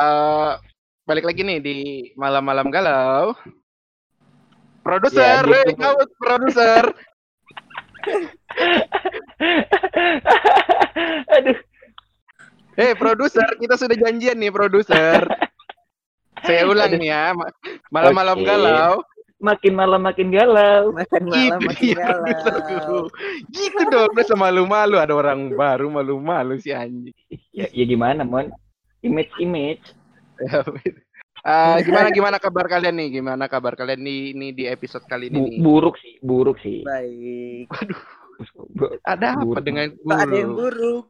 Eh, balik lagi nih di malam-malam galau. Produser, Ya, hey, gitu. kamu produser. Aduh, Hei produser, kita sudah janjian nih produser. Saya ulang nih ya, ma- malam-malam Oke. galau. makin malam makin galau. Makan malam Gitu makin produserku. galau. Gitu dong, udah malu-malu ada orang baru malu-malu si anjing. Ya, ya gimana, Mon? Image image. Ya, Eh, gimana gimana kabar kalian nih? Gimana kabar kalian nih ini di episode kali ini Bu- buruk sih, buruk sih. Baik. Bu- Ada apa buruk. dengan Kok ada yang buruk? buruk?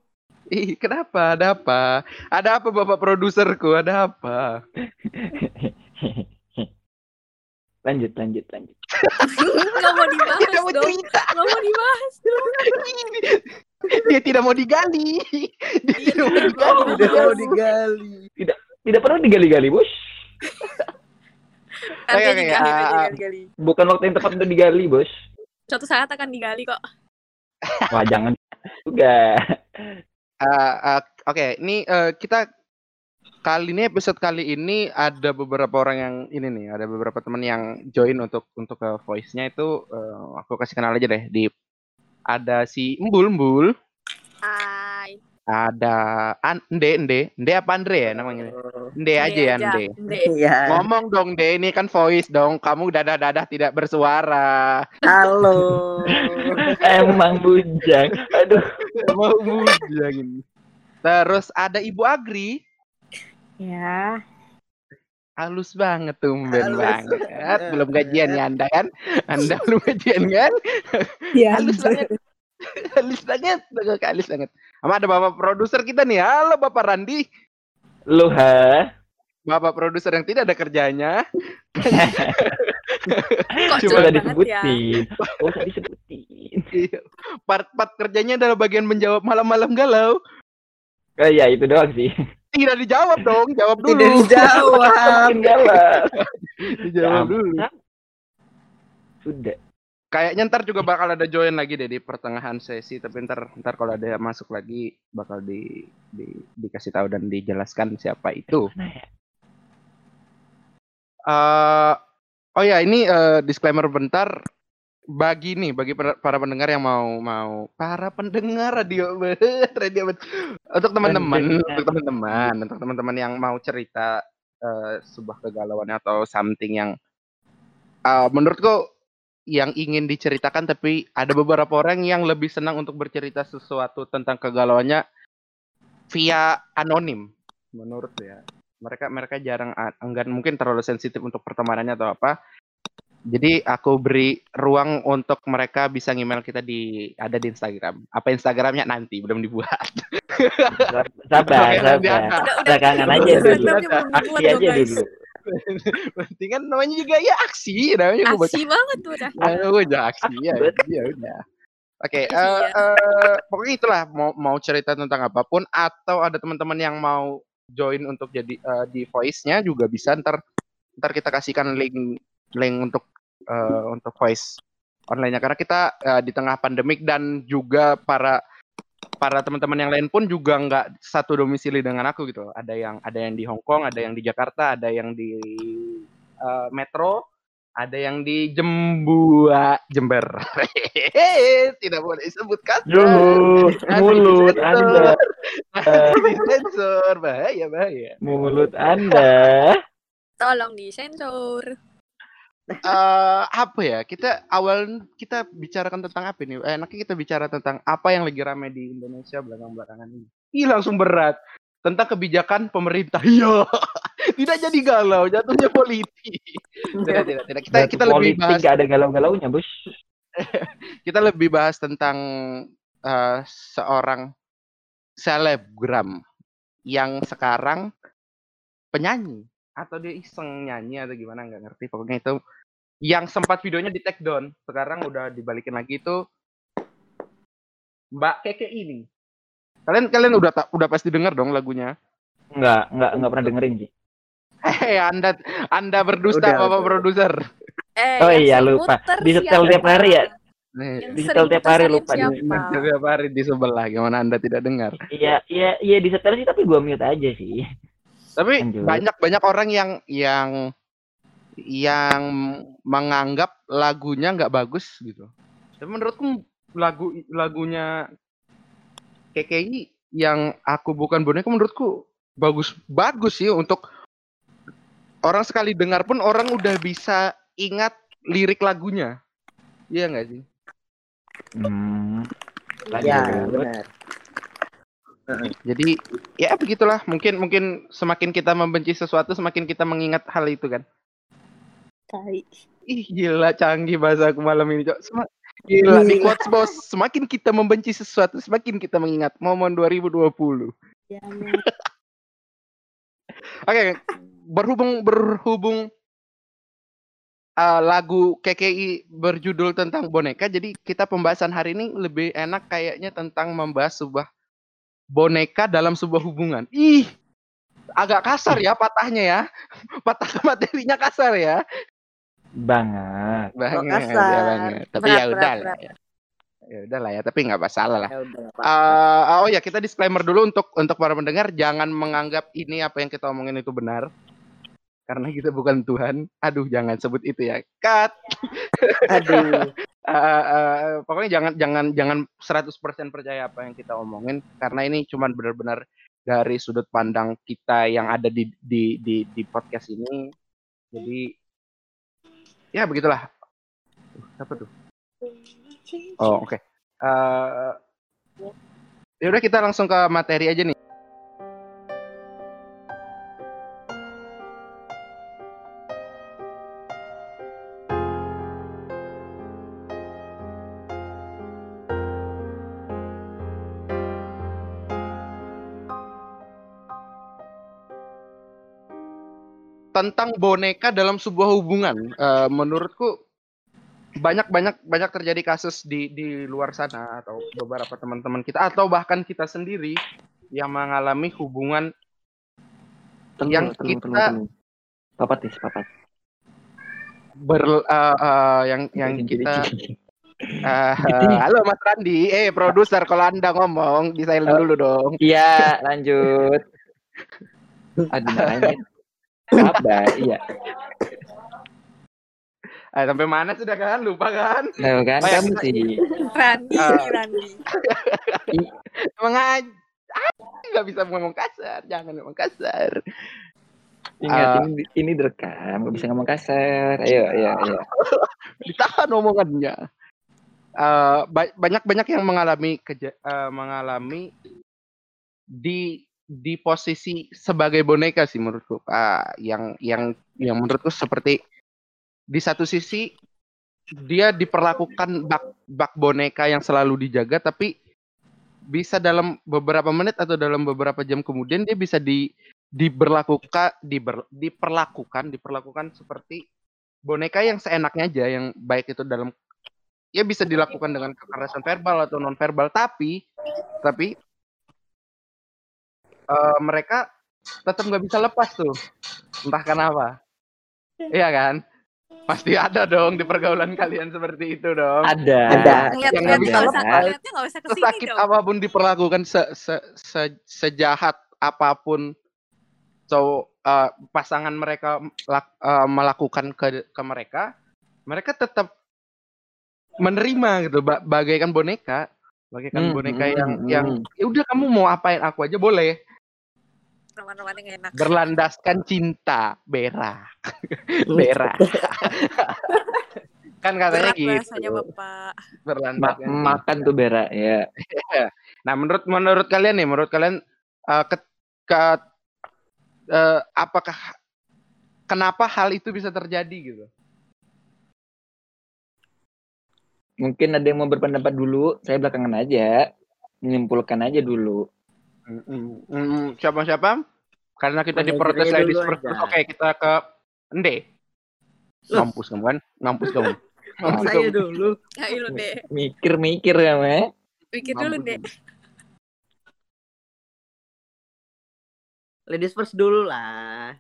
Ih, kenapa? Ada apa? Ada apa Bapak produserku? Ada apa? lanjut, lanjut, lanjut. Nggak mau dibahas Tidak mau dong. cerita. Nggak mau dibahas. Dia tidak mau digali. Dia Iya, tidak mau tidak digali. Tidak mau digali. Tidak perlu digali-gali, Bos. Oke, oke, digali, ah, ah. Bukan waktu yang tepat untuk digali, Bos. Suatu saat akan digali kok. Wah, jangan juga. Eh, eh, Oke, ini eh, kita kali ini episode kali ini ada beberapa orang yang ini nih, ada beberapa teman yang join untuk untuk ke voice-nya itu eh, aku kasih kenal aja deh di ada si Embul Embul, Hai. ada An Ende Ende, Ende apa Andre ya namanya? Ende aja ya. Ende. Iya. Ngomong dong De, ini kan voice dong. Kamu dadah-dadah tidak bersuara. Halo. Emang bujang. Aduh. Mau bujang ini. Terus ada Ibu Agri. Ya. Halus banget tumben Halus. banget. Belum gajian ya Anda kan? Anda belum gajian kan? Ya. Halus banget. Halus banget. Halus banget. Sama ada Bapak produser kita nih. Halo Bapak Randi. Lu ha? Bapak produser yang tidak ada kerjanya. Kok Cuma udah banget ya? disebutin. Oh, tadi disebutin. Iya. Part-part kerjanya adalah bagian menjawab malam-malam galau. Oh iya, itu doang sih. Tidak dijawab dong. Jawab dulu. Tidak dijawab. Dijawab dulu. Sudah. Kayaknya ntar juga bakal ada join lagi deh di pertengahan sesi, tapi ntar ntar kalau ada yang masuk lagi bakal di, di dikasih tahu dan dijelaskan siapa itu. Eh oh ya ini eh, disclaimer bentar bagi nih bagi para pendengar yang mau mau para pendengar radio radio untuk teman-teman untuk teman-teman untuk teman-teman yang mau cerita eh, sebuah kegalauan atau something yang eh, menurutku yang ingin diceritakan tapi ada beberapa orang yang lebih senang untuk bercerita sesuatu tentang kegalauannya via anonim menurut ya. Mereka mereka jarang enggan mungkin terlalu sensitif untuk pertemanannya atau apa jadi aku beri ruang untuk mereka bisa email kita di ada di Instagram apa Instagramnya nanti belum dibuat Sabar, sabar. Udah, udah. Belakangan aja Udah, dulu. udah, Aksi aja guys. dulu. penting kan namanya juga ya aksi namanya aku baca Aksi banget tuh dah. Ya udah aksi ya, Betul. ya udah. Oke, Iya. eh, eh, pokoknya itulah mau mau cerita tentang apa pun atau ada teman-teman yang mau join untuk jadi eh, di voice-nya juga bisa ntar ntar kita kasihkan link link untuk eh, untuk voice online-nya karena kita eh, di tengah pandemik dan juga para para teman-teman yang lain pun juga nggak satu domisili dengan aku gitu. Ada yang ada yang di Hong Kong, ada yang di Jakarta, ada yang di eh, Metro, ada yang di Jembua, Jember. Tidak boleh disebut kata. Yuhu, mulut. Anda. Disensor, bahaya bahaya. Mulut Anda. Tolong disensor. Eh apa ya? Kita awal kita bicarakan tentang apa nih? Eh, enaknya kita bicara tentang apa yang lagi rame di Indonesia belakang-belakangan ini. Ih, langsung berat. Tentang kebijakan pemerintah. Iya. tidak jadi galau, jatuhnya politik. Tidak, tidak, tidak. Kita kita lebih politik bahas gak ada galau-galaunya, Bos. kita lebih bahas tentang eh, seorang selebgram yang sekarang penyanyi atau dia iseng nyanyi atau gimana nggak ngerti pokoknya itu yang sempat videonya di take down sekarang udah dibalikin lagi itu Mbak Keke ini kalian kalian udah ta- udah pasti dengar dong lagunya Enggak, enggak, enggak pernah dengerin sih. Hei anda anda berdusta Udah, bapak produser Eh, Oh iya, lupa. Disetel siapa? tiap hari ya? Nih, Di setel tiap hari lupa di- siapa? setiap hari di sebelah gimana anda tidak dengar Iya, iya, iya disetel sih tapi gua mute aja sih. Tapi Lanjut. banyak banyak orang yang yang yang menganggap lagunya nggak bagus gitu. Tapi menurutku lagu lagunya KKI yang aku bukan boneka menurutku bagus bagus sih untuk orang sekali dengar pun orang udah bisa ingat lirik lagunya. Iya nggak sih? Hmm. Ya, Lanjut. benar. Jadi ya begitulah. Mungkin mungkin semakin kita membenci sesuatu semakin kita mengingat hal itu kan. Tai. Ih gila canggih bahasa aku malam ini cok. Sem- gila di quotes bos. Semakin kita membenci sesuatu semakin kita mengingat momen 2020. Ya, Oke, berhubung berhubung uh, lagu KKI berjudul tentang boneka, jadi kita pembahasan hari ini lebih enak kayaknya tentang membahas sebuah boneka dalam sebuah hubungan. Ih, agak kasar ya patahnya ya, patah materinya kasar ya. Banget. Banget, ya banget. Tapi Berat, ya udah lah. Ya. ya udah lah ya, tapi nggak masalah lah. Ya udah. Eh, oh ya kita disclaimer dulu untuk untuk para pendengar jangan menganggap ini apa yang kita omongin itu benar karena kita bukan Tuhan. Aduh jangan sebut itu ya. Cut. Aduh. Eh, eh, pokoknya jangan jangan jangan 100% percaya apa yang kita omongin karena ini cuman benar-benar dari sudut pandang kita yang ada di di di, di podcast ini. Jadi ya begitulah. Uh, Apa tuh? Oh oke. Eh, ya udah kita langsung ke materi aja nih. Tentang boneka dalam sebuah hubungan, Eh, menurutku banyak banyak banyak terjadi kasus di di luar sana atau beberapa teman-teman kita atau bahkan kita sendiri yang mengalami hubungan Tunggu, Yang tunggu, kita- tunggu, tunggu. Papat nih, papat. ber eh, eh, yang yang kita eh, halo Mas Randi. Eh produser kalau anda ngomong di silent dulu dong. Iya, lanjut. Aduh, Apa? Iya. eh, sampai mana sudah kan lupa kan Nah, kan Oh, kamu sih. Randi, Ah. Randi. emang aja nggak bisa ngomong kasar jangan ngomong kasar Ingat Ah. ini ini direkam, gak bisa ngomong kasar. Ayo, ayo, ayo. ditahan omongannya Eh, ba- banyak banyak yang mengalami keja- eh, mengalami di di posisi sebagai boneka sih menurutku. Ah, yang yang yang menurutku seperti di satu sisi dia diperlakukan bak bak boneka yang selalu dijaga tapi bisa dalam beberapa menit atau dalam beberapa jam kemudian dia bisa di diberlakukan diber, diperlakukan diperlakukan seperti boneka yang seenaknya aja yang baik itu dalam ya bisa dilakukan dengan kekerasan verbal atau non verbal tapi tapi eh, mereka tetap nggak bisa lepas tuh entah kenapa iya kan pasti ada dong di pergaulan kalian seperti itu dong Ada. Ada. Yang nggak bisa lepas. sesakit dong. apa pun diperlakukan se, se, se- sejahat apa pun so eh, pasangan mereka lak- eh, melakukan ke ke mereka mereka tetap menerima gitu ba- bagaikan boneka bagaikan Hmm, boneka hmm, yang hmm. yang ya udah kamu mau apain aku aja boleh Roman-romannya nggak enak. berlandaskan cinta berak berak kan katanya Berat gitu bapak. Ma- berlandaskan makan tuh berak ya. Nah, menurut menurut kalian nih, menurut kalian eh, ke, ke- eh, apakah kenapa hal itu bisa terjadi gitu? Mungkin ada yang mau berpendapat dulu, saya belakangan aja. Menyimpulkan aja dulu. Mm, mm, Siapa siapa? Karena kita diprotes first. aja. Oke, kita ke Ende. Ngampus kamu kan? Ngampus kamu. Ngampus Saya kamu. dulu. Ayo lu deh, Mikir-mikir ya, Me. pikir dulu deh. Ladies first dulu lah.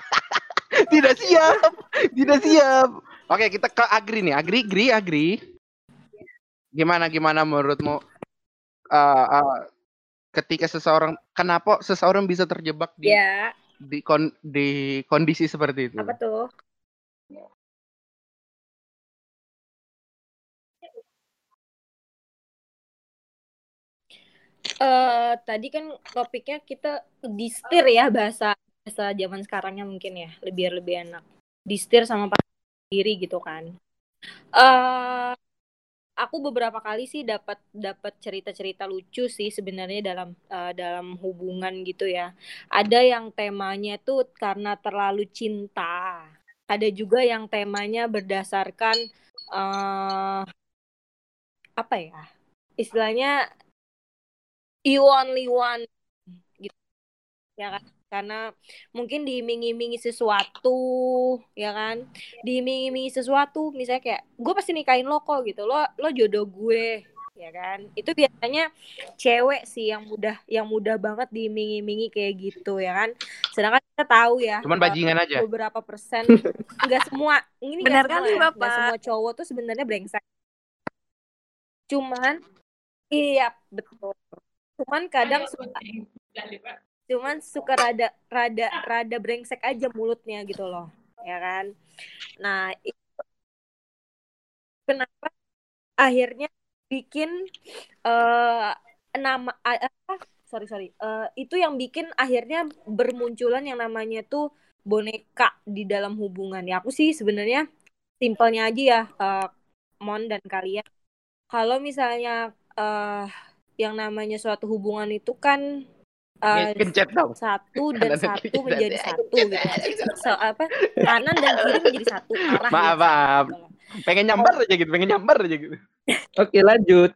Tidak siap. Tidak siap. Oke, kita ke Agri nih. Agri, Agri, Agri. Gimana gimana menurutmu eh, eh, ketika seseorang kenapa seseorang bisa terjebak di Ya, di kon di kondisi seperti itu. Apa tuh? Eh tadi kan topiknya kita distir ya bahasa bahasa zaman sekarangnya mungkin ya lebih lebih enak. Distir sama sendiri gitu kan. Eh aku beberapa kali sih dapat dapat cerita-cerita lucu sih sebenarnya dalam eh, dalam hubungan gitu ya. Ada yang temanya tuh karena terlalu cinta. Ada juga yang temanya berdasarkan eh apa ya? Istilahnya you only one gitu ya kan karena mungkin diiming-imingi sesuatu ya kan? Diiming-imingi sesuatu misalnya kayak gue pasti nikahin lo kok gitu. Lo lo jodoh gue ya kan? Itu biasanya cewek sih yang mudah yang mudah banget diiming-imingi kayak gitu ya kan? Sedangkan kita tahu ya Cuman bajingan aja. beberapa persen nggak semua ini nggak Benar semua kali, ya, nggak Bapak. semua cowok tuh sebenarnya brengsek. Cuman iya betul. Cuman kadang suka cuman suka rada rada rada brengsek aja mulutnya gitu loh ya kan? Nah itu kenapa akhirnya bikin eh nama apa? Sorry sorry. Eh, itu yang bikin akhirnya bermunculan yang namanya tuh boneka di dalam hubungan. Ya aku sih sebenarnya simpelnya aja ya eh, Mon dan kalian. Kalau misalnya eh yang namanya suatu hubungan itu kan eh, Kencet dong. satu dan Kanan satu kiri. menjadi satu gitu so, apa kanan dan kiri menjadi satu arah Maaf, gitu. maaf. Pengen nyambar aja gitu, pengen nyambar aja gitu. Oke lanjut.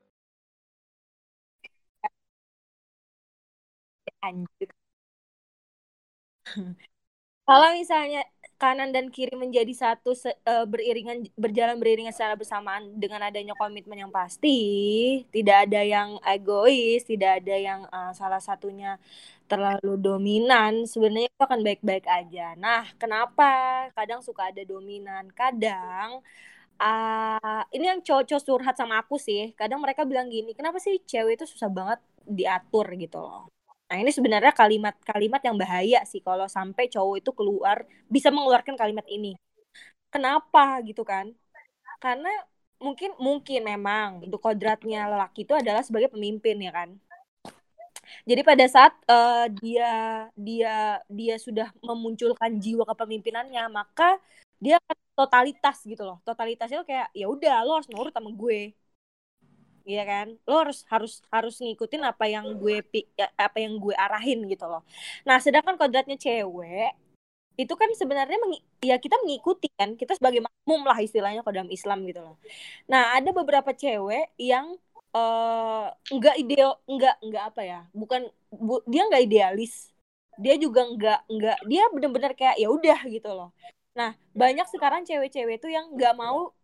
Anjir. Kalau misalnya kanan dan kiri menjadi satu se- eh, beriringan berjalan beriringan secara bersamaan dengan adanya komitmen yang pasti, tidak ada yang egois, tidak ada yang eh, salah satunya terlalu dominan, sebenarnya itu akan baik-baik aja. Nah, kenapa kadang suka ada dominan? Kadang ah ini yang cowok-cowok sama aku sih. Kadang mereka bilang gini, kenapa sih cewek itu susah banget diatur gitu loh. Nah, ini sebenarnya kalimat-kalimat yang bahaya sih kalau sampai cowok itu keluar bisa mengeluarkan kalimat ini. Kenapa gitu kan? Karena mungkin mungkin memang itu kodratnya lelaki itu adalah sebagai pemimpin ya kan. Jadi pada saat eh, dia dia dia sudah memunculkan jiwa kepemimpinannya, maka dia totalitas gitu loh. Totalitasnya tuh kayak ya udah lo harus nurut sama gue. Iya kan? Lo harus harus harus ngikutin apa yang gue ya, apa yang gue arahin gitu loh. Nah, sedangkan kodratnya cewek itu kan sebenarnya ya kita mengikuti kan. Kita sebagai makmum lah istilahnya kalau dalam Islam gitu loh. Nah, ada beberapa cewek yang eh nggak ideal nggak nggak apa ya bukan bu- dia nggak idealis dia juga nggak nggak dia bener-bener kayak ya udah gitu loh nah banyak sekarang cewek-cewek tuh yang nggak mau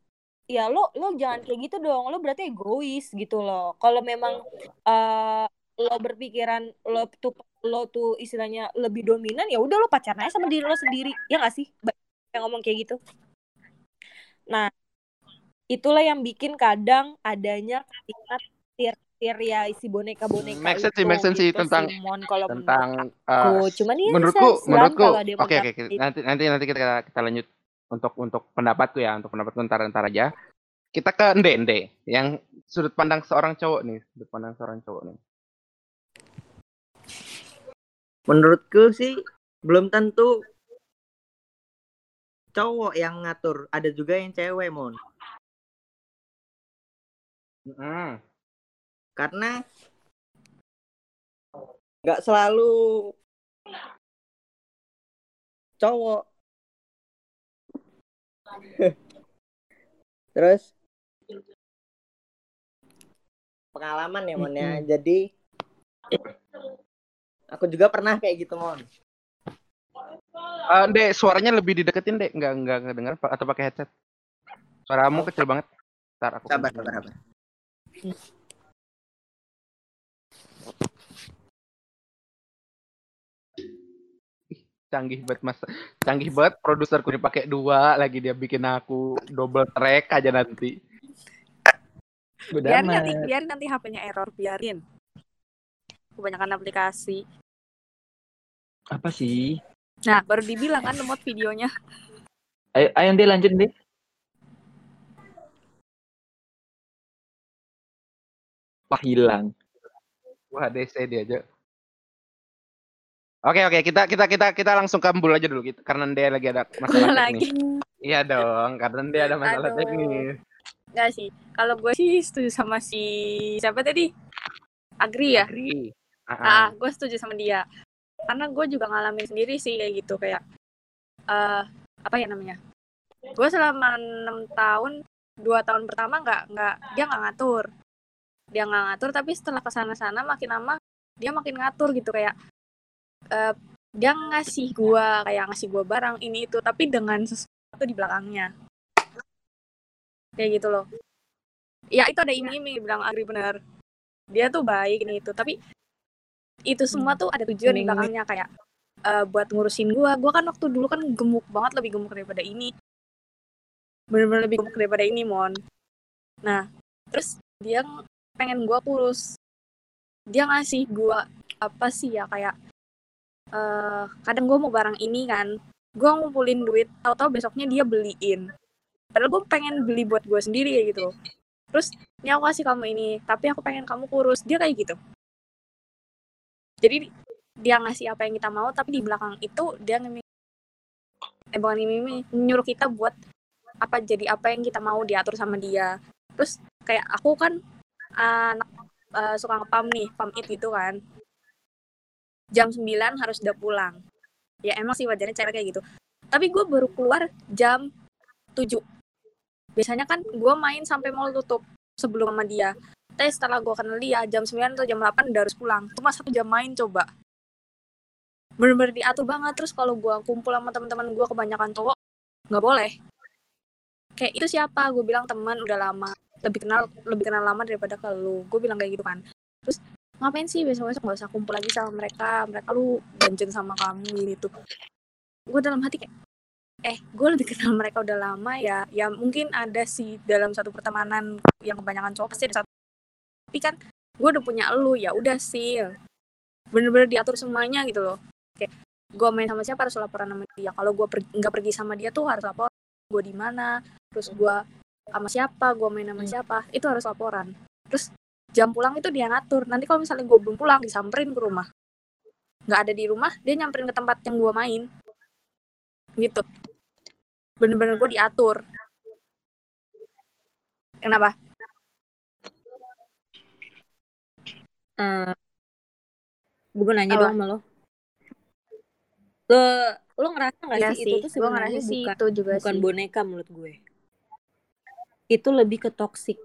ya lo lo jangan kayak gitu dong lo berarti egois gitu loh kalau memang eh lo berpikiran lo tuh lo tuh istilahnya lebih dominan ya udah lo pacaran aja sama diri lo sendiri ya nggak sih yang ngomong kayak gitu nah itulah yang bikin kadang adanya kalimat tir-tir ya isi boneka-boneka Make sense sih, itu make sense sih gitu tentang- Mon, kalau Tentang menurut aku. Cuman ya menurutku menurutku oke oke oke. itu. nanti nanti nanti kita kita lanjut untuk untuk pendapatku ya untuk pendapatku ntar ntar aja kita ke Ende Ende yang sudut pandang seorang cowok nih sudut pandang seorang cowok nih Menurutku sih belum tentu cowok yang ngatur, ada juga yang cewek, Mon. Hmm. Karena nggak selalu cowok. Terus pengalaman ya Mon ya. Jadi aku juga pernah kayak gitu Mon. Eh, Ende suaranya lebih dideketin deh nggak nggak kedengar atau pakai headset suaramu kecil banget ntar aku Sabar, sabar, sabar. Canggih banget mas canggih banget produserku dipakai dua lagi dia bikin aku double track aja nanti Biarin nanti, biarin nanti HP-nya error, biarin. Kebanyakan aplikasi. Apa sih? Nah, baru dibilang kan lemot videonya. Ayo, ayo deh lanjut deh. Wah hilang. Wah, DC dia aja. Oke oke kita kita kita kita langsung kambul aja dulu gitu karena dia lagi ada masalah lagi. teknis. Iya dong, karena dia ada masalah Aduh. teknis. Enggak sih. Kalau gue sih setuju sama si siapa tadi? Agri ya? Agri. Ah, ah. Ah, gue setuju sama dia. Karena gue juga ngalamin sendiri sih kayak gitu kayak eh apa ya namanya? Gue selama enam tahun, dua tahun pertama nggak nggak dia nggak ngatur, dia nggak ngatur. Tapi setelah ke sana-sana makin lama dia makin ngatur gitu kayak eh dia ngasih gue kayak ngasih gue barang ini itu tapi dengan sesuatu di belakangnya kayak gitu loh. Ya itu ada iming-iming bilang Agri bener. Dia tuh baik ini itu tapi itu semua tuh ada tujuan di Iming-iming. belakangnya kayak eh, buat ngurusin gua. Gua kan waktu dulu kan gemuk banget lebih gemuk daripada ini. Bener-bener lebih gemuk daripada ini, Mon. Nah, terus dia ng- pengen gua kurus. Dia ngasih gua apa sih ya kayak eh kadang gua mau barang ini kan. Gua ngumpulin duit, tahu-tahu besoknya dia beliin. Padahal gue pengen beli buat gue sendiri kayak gitu. Terus, ini aku kasih kamu ini, tapi aku pengen kamu kurus. Dia kayak gitu. Jadi dia ngasih apa yang kita mau, tapi di belakang itu dia ngimi eh bukan ngimi nyuruh kita buat apa jadi apa yang kita mau diatur sama dia. Terus kayak aku kan anak eh, suka ngepam nih, pam it gitu kan. Jam 9 harus udah pulang. Ya emang sih wajarnya cara kayak gitu. Tapi gue baru keluar jam 7. Biasanya kan gue main sampai mall tutup sebelum sama dia. Tapi setelah gue kenal dia, jam 9 atau jam 8 udah harus pulang. Cuma satu jam main coba. Bener-bener diatur banget. Terus kalau gue kumpul sama teman-teman gue kebanyakan cowok, nggak boleh. Kayak itu siapa? Gue bilang teman udah lama. Lebih kenal lebih kenal lama daripada ke lu. Gue bilang kayak gitu kan. Terus ngapain sih besok-besok? Gak usah kumpul lagi sama mereka. Mereka lu ganjen sama kamu gitu. Gue dalam hati kayak, eh gue lebih kenal mereka udah lama ya. Ya mungkin ada sih dalam satu pertemanan yang kebanyakan cowok pasti ada satu. Tapi kan gue udah punya elu ya udah sih. Bener-bener diatur semuanya gitu loh. Kayak gue main sama siapa harus laporan sama dia. Kalau gue per- nggak pergi sama dia tuh harus lapor gue di mana terus gue sama siapa gue main sama siapa itu harus laporan. Terus jam pulang itu dia ngatur. Nanti kalau misalnya gue belum pulang disamperin ke rumah. Nggak ada di rumah dia nyamperin ke tempat yang gue main. Gitu. Bener-bener gue diatur. Kenapa? Eh, gue nanya Apa? dong sama lo. Lo, lo ngerasa gak Iya sih, itu tuh sebenarnya ngerasa sih bukan, itu juga bukan sih. boneka menurut gue. Itu lebih ke toxic.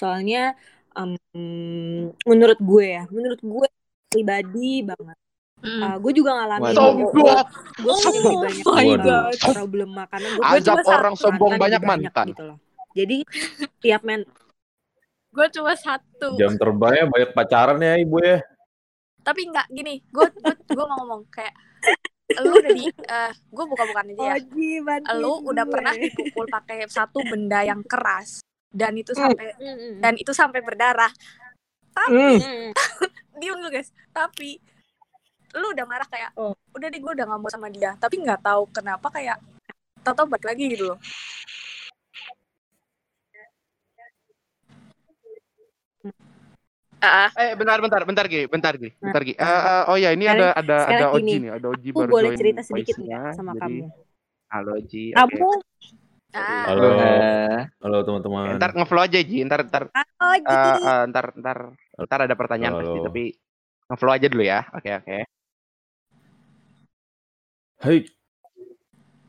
Soalnya em, menurut gue ya, menurut gue pribadi banget. Mm. Uh, gue juga ngalamin Waduh. Sombong. gue lebih banyak Oh my uh, God. problema karena gue juga orang sombong mantan banyak mantan. gitu loh. Jadi tiap men gue cuma satu Jam terbangnya banyak pacaran ya ibu ya. tapi nggak gini gue gue gue mau ngomong kayak lu udah di eh gue buka-bukaan aja ya Oji bantuin lu udah gue. pernah dipukul pakai satu benda yang keras dan itu sampai Mm, dan itu sampai berdarah Hmm. mm. diam dulu guys tapi lu udah marah kayak Oh. udah deh gue udah nggak mau sama dia tapi nggak tahu kenapa kayak tau-tau balik lagi gitu loh Ah, Eh bentar bentar bentar Gi, bentar Gi, Nah, bentar Gi. Eh, eh, oh ya ini sekarang- ada ada ada Oji nih, ada Oji aku baru boleh join cerita sedikit nggak sama jadi- kamu? Halo Ji. oke. Kamu ah. Halo, halo teman-teman. Ntar ngeflow aja Ji, ntar ntar eh, eh, ntar ntar ntar ada pertanyaan Halo. pasti tapi ngeflow aja dulu ya. Oke oke. Hai,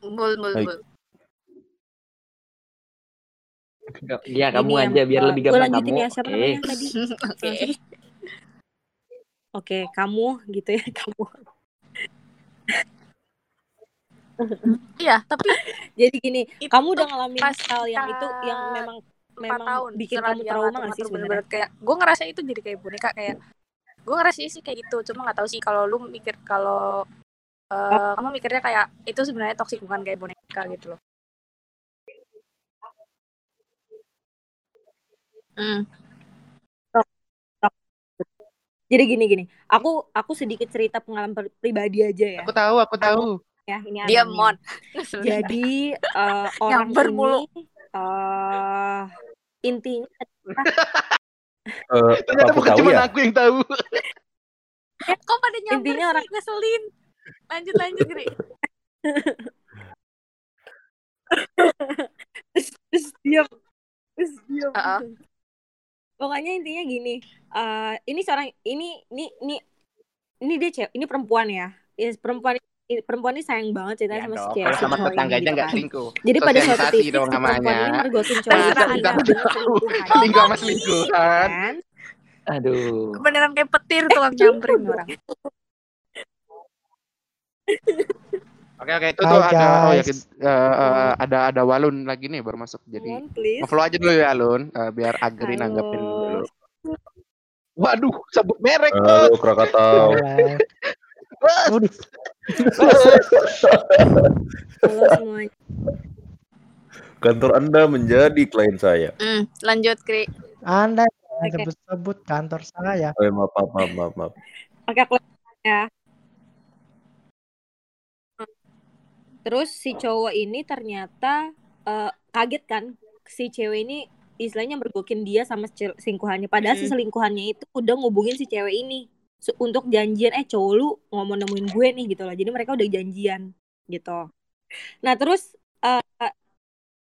Bul, bul, Baik. bul. Iya kamu Ini aja biar eh, lebih gampang kamu. ya siapa tadi? Oke. Oke, kamu gitu ya kamu. Iya, tapi Jadi gini, itu kamu udah ngalamin pas hal yang itu yang memang memang tahun bikin kamu trauma gak sih sebenarnya? kayak gue ngerasa itu jadi kayak boneka kayak gue ngerasa sih kayak gitu cuma nggak tahu sih kalau lu mikir kalau eh, kamu mikirnya kayak itu sebenarnya toksik bukan kayak boneka gitu loh Hmm. Jadi gini gini, aku aku sedikit cerita pengalaman pri- pribadi aja ya. Aku tahu, aku tahu. Ya, ini anonim. Mon. Jadi eh, orang Nyamber mulu. ini eh intinya Eh, Ternyata bukan tahu cuma ya? aku yang tahu. Kok pada nyamper Intinya sih? orang- Ngeselin. Lanjut, lanjut, Gri. terus diam terus diam Heeh. pokoknya intinya gini eh ini seorang ini ini ini ini dia cewek ini perempuan ya perempuan ini- perempuan ini sayang banget ceritanya Ya sama si cewek sama cowok ini tetangganya gitu nggak kan. selingkuh. jadi pada suatu titik dong si perempuan ini namanya. mergokin cowok Selingkuh sama selingkuhan. kan Aduh. Beneran kayak petir tukang nyamperin orang. Oke oke itu tuh ada oh ya eh, ada ada Walun lagi nih baru masuk jadi please follow aja dulu ya Alun eh, biar Agri Halo. nanggepin dulu. Waduh, sebut merek. Halo Krakatau. Bos. Waduh, halo semuanya Kantor Anda menjadi klien saya. Hmm, lanjut, Gri. Anda Oke. sebut-sebut kantor saya. Eh, maaf, maaf, maaf, maaf, maaf. oke aku ya terus si cowok ini ternyata eh, kaget kan si cewek ini istilahnya mergokin dia sama si selingkuhannya padahal si Hmm. selingkuhannya itu udah ngubungin si cewek ini untuk janjian eh cowok lu ngomong nemuin gue nih gitu loh. Jadi mereka udah janjian gitu. Nah terus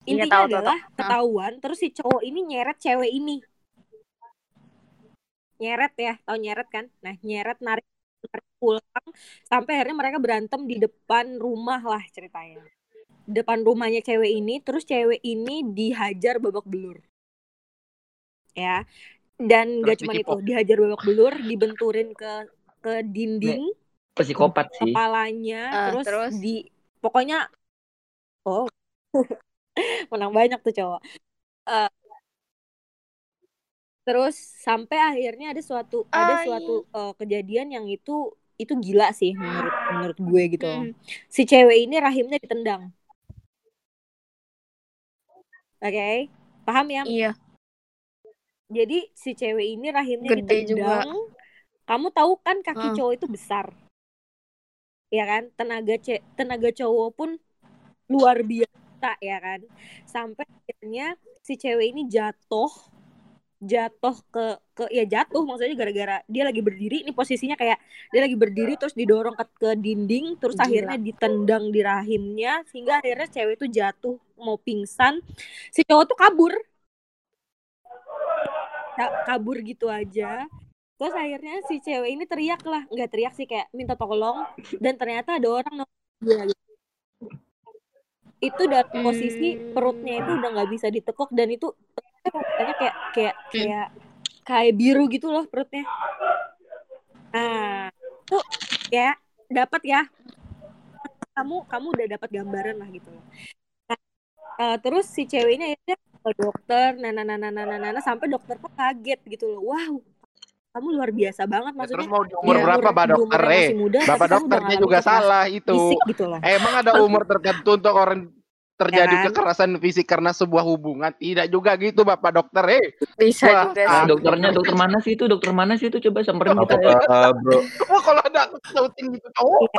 Iya, intinya tahu, tahu, adalah tahu. ketahuan terus si cowok ini nyeret cewek ini. Nyeret ya tahu nyeret kan? Nah nyeret narik, narik pulang sampai akhirnya mereka berantem di depan rumah lah ceritanya. Depan rumahnya cewek ini terus cewek ini dihajar babak belur. Ya dan Terus gak cuma itu dihajar babak belur dibenturin ke ke dinding Psikopat sih. kepalanya Ah, terus, terus? di pokoknya oh menang banyak tuh cowok Eh, terus sampai akhirnya ada suatu ada Ay. suatu eh, kejadian yang itu itu gila sih menurut menurut gue gitu Hmm. si cewek ini rahimnya ditendang oke paham ya Iya. Jadi si cewek ini rahimnya Gede juga. ditendang kamu tahu kan kaki Hmm. cowok itu besar ya kan tenaga ce tenaga cowok pun luar biasa ya kan sampai akhirnya si cewek ini jatuh jatuh ke ke ya jatuh maksudnya gara-gara dia lagi berdiri ini posisinya kayak dia lagi berdiri terus didorong ke, ke dinding terus Gila. akhirnya ditendang di rahimnya sehingga akhirnya cewek itu jatuh mau pingsan si cowok tuh kabur Ka- kabur gitu aja. Terus akhirnya si cewek ini teriak lah nggak teriak sih kayak minta tolong dan ternyata ada orang dia gitu. itu dalam posisi Hmm. perutnya itu udah nggak bisa ditekuk dan itu katanya kayak kayak kayak kayak biru gitu loh perutnya. Nah tuh ya dapat ya. Kamu kamu udah dapat gambaran lah gitu loh. Nah, eh, terus si cewek ini akhirnya ke dokter nah nah nah nah nah nah, nah, nah, sampai dokter pun kaget gitu loh wow kamu luar biasa banget Ya, maksudnya terus mau di umur di berapa Pak dokter eh? muda, Bapak udah dokternya juga salah itu. fisik gitu loh Emang ada umur tertentu untuk orang terjadi Ya kan? kekerasan fisik karena sebuah hubungan? Tidak juga gitu Bapak dokter eh. Bisa Wah, juga ah. Dokternya dokter mana sih itu? Dokter mana sih itu? Coba samperin kita ya. Apakah bro, Oh, kalau ada sautin gitu cowok.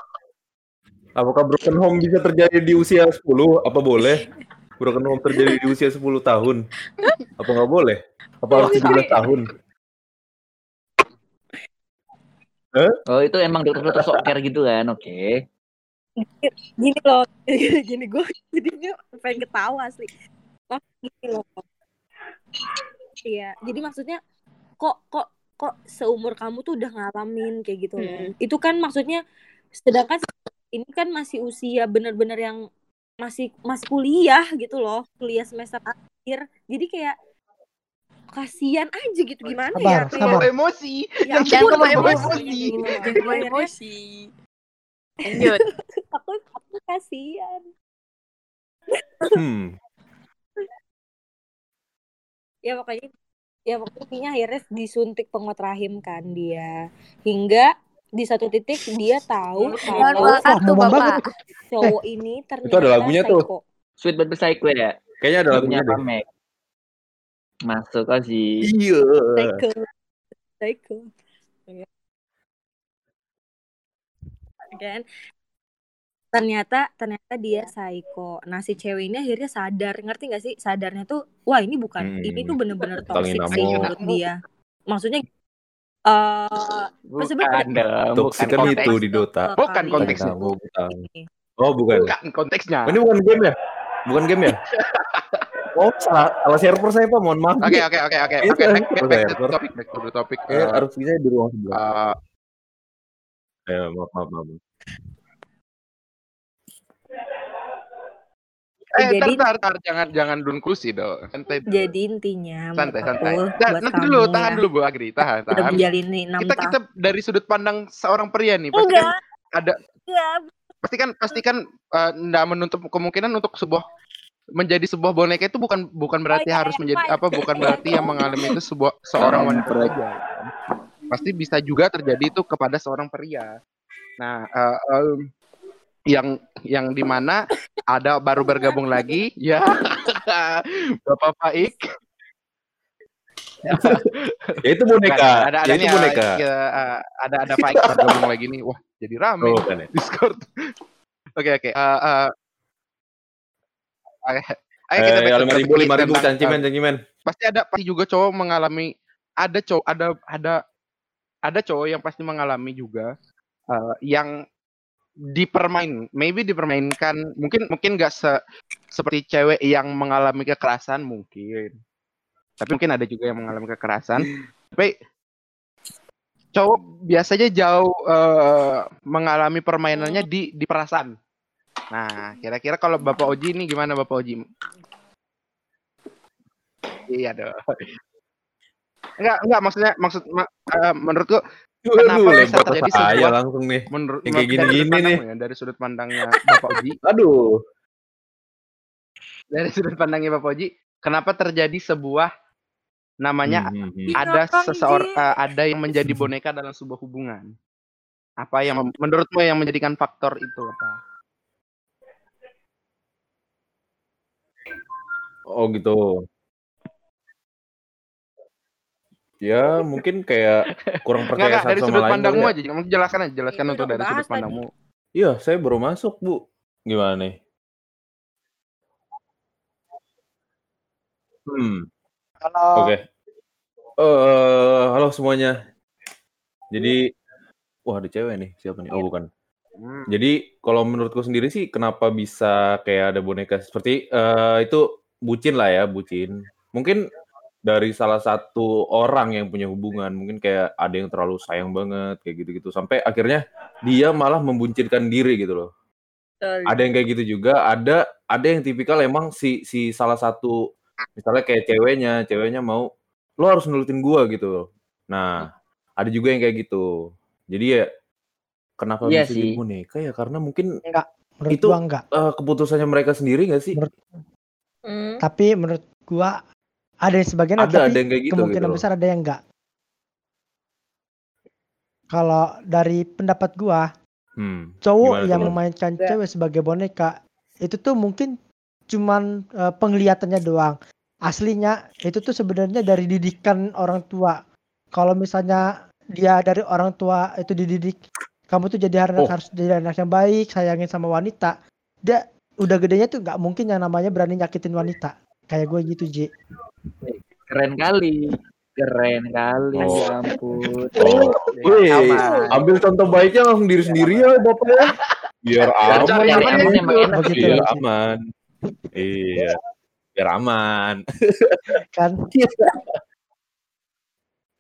apakah broken home bisa terjadi di usia 10? Apa boleh? Broken home terjadi di usia 10 tahun? Apa nggak boleh? Apa harus 17 tahun? Oh itu emang dokter-dokter sok care gitu kan? Oke. gini loh gini gue jadinya pengen ketawa asli oh, gini loh iya jadi maksudnya kok kok kok seumur kamu tuh udah ngalamin kayak gitu loh Hmm. itu kan maksudnya sedangkan ini kan masih usia bener-bener yang masih masih kuliah gitu loh kuliah semester akhir jadi kayak kasihan aja gitu gimana ya Sabar, kayak sabar. Emosi. ya kebawa emosi. Akhirnya emosi. Lanjut. aku aku kasihan Hmm. ya pokoknya ya pokoknya akhirnya disuntik penguat rahim kan dia hingga di satu titik dia tahu Mohon kalau ngomong Bapak. cowok ini ternyata ada lagunya tuh. Sweet but psycho ya. Kayaknya ada lagunya. Pamek. Masuk kok sih. Iya. psycho psycho kan ternyata ternyata dia psycho nah si cewek ini akhirnya sadar ngerti gak sih sadarnya tuh wah ini bukan ini tuh Hmm. bener-bener toxic sih menurut dia maksudnya eh sebenarnya Bukan dong. Toxic kan konteks. itu di Dota. Bukan konteksnya. Bukan. Oh bukan. Bukan konteksnya. Oh, ini bukan game ya? Bukan game ya? Oh salah, salah server saya pak, mohon maaf. Oke oke oke oke Itu oke back, back, back to topic back to topic. Eh, Eh, harus bisa di ruang sebelah. eh, Ya, maaf maaf maaf. Eh Jadi- tar, tar, tar, jangan jangan dunklusi dong. Santai dulu. jadi intinya santai santai. Dan, buat nanti kamu dulu, ya, tahan dulu Bu Agri, tahan, udah tahan. menjalani enam Kita tahun kita dari sudut pandang seorang pria nih, pasti kan enggak ada enggak pastikan pastikan eh, nggak menutup kemungkinan untuk sebuah menjadi sebuah boneka itu bukan bukan berarti iya, harus iya, menjadi apa bukan berarti yang mengalami itu sebuah seorang wanita Kampret. saja pasti bisa juga terjadi itu kepada seorang pria nah eh, em, yang yang di mana ada baru bergabung lagi ya bapak Faik Ya itu boneka. ada ada ya itu boneka. ya, eh, ada ada Faik bergabung lagi nih wah jadi rame Oh, bukan ya. Discord. Oke oke. Eh, eh, Ayo ayo kita Eh, lima ribu, lima ribu, tentang, cancimen, eh, cancimen. pasti ada pasti juga cowok mengalami ada cowok ada ada ada cowok yang pasti mengalami juga eh, yang dipermain maybe dipermainkan mungkin mungkin nggak se seperti cewek yang mengalami kekerasan mungkin. Tapi mungkin ada juga yang mengalami kekerasan. Tapi cowok biasanya jauh eh, mengalami permainannya di di perasaan. Nah kira-kira kalau bapak Oji ini gimana bapak Oji? Iya dong enggak enggak maksudnya maksud ma- eh, menurutku Kenapa Waduh, bisa lempar ke terjadi saya sebuah- langsung nih. menurut Yang kayak dari sudut gini-gini nih. ya, dari sudut pandangnya Bapak Oji Aduh. dari sudut pandangnya Bapak Oji kenapa terjadi sebuah namanya Hmm, hmm, hmm. ada seseorang Ji. ada yang menjadi boneka dalam sebuah hubungan apa yang menurutmu yang menjadikan faktor itu apa Oh gitu. Ya mungkin kayak kurang percaya enggak, satu dari sama sudut lain. pandangmu ya. aja Kamu jelaskan aja jelaskan Itu untuk dari sudut pandangmu Iya, saya baru masuk bu. Gimana nih? Hmm, Kalau oke. Eh, halo semuanya. Jadi, wah ada cewek nih. Siapa nih? Oh bukan. Hmm. Jadi kalau menurutku sendiri sih kenapa bisa kayak ada boneka seperti eh, itu bucin lah ya, bucin. Mungkin dari salah satu orang yang punya hubungan, mungkin kayak ada yang terlalu sayang banget kayak gitu-gitu sampai akhirnya dia malah membuncitkan diri gitu loh. Ada yang kayak gitu juga, ada ada yang tipikal emang si si salah satu misalnya kayak ceweknya, ceweknya mau lo harus nurutin gua gitu loh. Nah, ada juga yang kayak gitu. Jadi ya kenapa Iya bisa sih. jadi boneka ya karena mungkin menurut itu- gua enggak. eh, keputusannya mereka sendiri gak sih? Menurut- Hmm. Tapi menurut gua ada yang sebagian Ada tapi ada yang kayak gitu kemungkinan gitu. besar ada yang enggak. Kalau dari pendapat gua, Hmm. cowok Gimana yang memainkan Ya. cewek sebagai boneka itu tuh mungkin cuman eh, penglihatannya doang. Aslinya itu tuh sebenarnya dari didikan orang tua. Kalau misalnya dia dari orang tua itu dididik kamu tuh jadi anak Oh. harus jadi anak yang baik, sayangin sama wanita. Dia udah gedenya tuh nggak mungkin yang namanya berani nyakitin wanita. Kayak gue gitu, Ji. Keren kali. Keren kali. Oh. Ya ampun. Oh, wih, Aman. ambil contoh baiknya langsung diri sendiri ya bapak ya. Biar Biar aman. ya. aman Iya lah, Ji. aman. Iya. Biar aman. kan.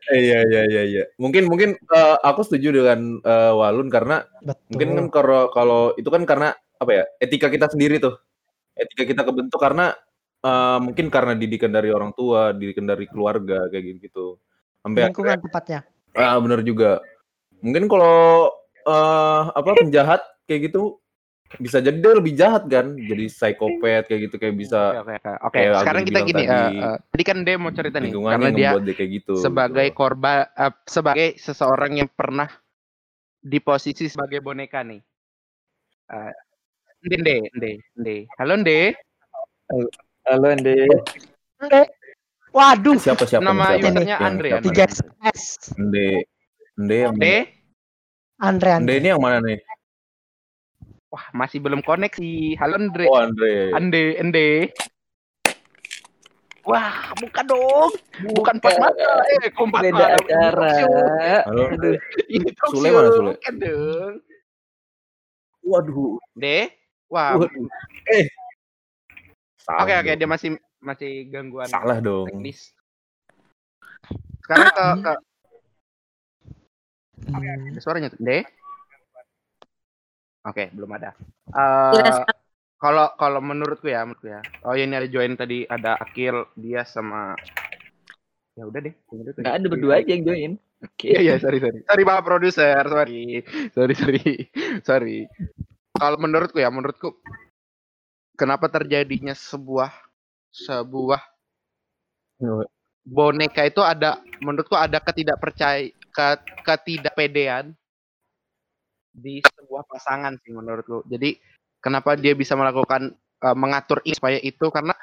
Iya iya iya iya. Mungkin mungkin eh, aku setuju dengan eh, Walun karena Betul. mungkin kan kalau kalau itu kan karena apa ya etika kita sendiri tuh etika kita kebentuk karena eh, mungkin karena didikan dari orang tua didikan dari keluarga kayak gitu gitu sampai lingkungan tepatnya. ah benar juga mungkin kalau eh, apa penjahat kayak gitu bisa jadi dia lebih jahat kan jadi psikopat kayak gitu kayak bisa Oke, oke, oke. kayak Sekarang kita gini, tadi, eh, eh, tadi kan dia mau cerita nih, karena dia dia kayak gitu sebagai gitu. korban, eh, sebagai seseorang yang pernah di posisi sebagai boneka nih. Eh, Nde, Nde, Nde, Nde. Halo Nde, Halo Ande. Waduh, siapa siapa nama siapa? usernya Yang Andre, Andre. 3 S. Nde Nde yang Nde, Andre Nde Andre. ini yang mana nih Wah, masih belum koneksi. Halo Andre. Oh Andre. Ande, Ande. Wah, bukan dong. Bukan empat mata. Eh, kok empat Beda acara. Halo. Sule mana, Sule? Bukan dong. Waduh. Deh. Wah. Waduh. Eh. Oke, Salah dong. dia masih masih gangguan Salah dong. teknis. Sekarang ke, ke Hmm, ada suaranya tuh. Deh. Oke, belum ada. Eh kalau kalau menurutku ya, menurutku ya. Oh, ini ada join tadi ada Akil, dia sama ya udah deh. Nggak ada berdua aja yang join. Oke. Iya, iya, sorry, sorry. Sorry, Pak Produser, sorry. Sorry, sorry. sorry. Kalau menurutku ya, menurutku kenapa terjadinya sebuah sebuah boneka itu ada menurutku ada ketidakpercaya ke, ketidakpedean di sebuah pasangan sih menurutku. Jadi kenapa dia bisa melakukan eh, mengatur ini supaya itu karena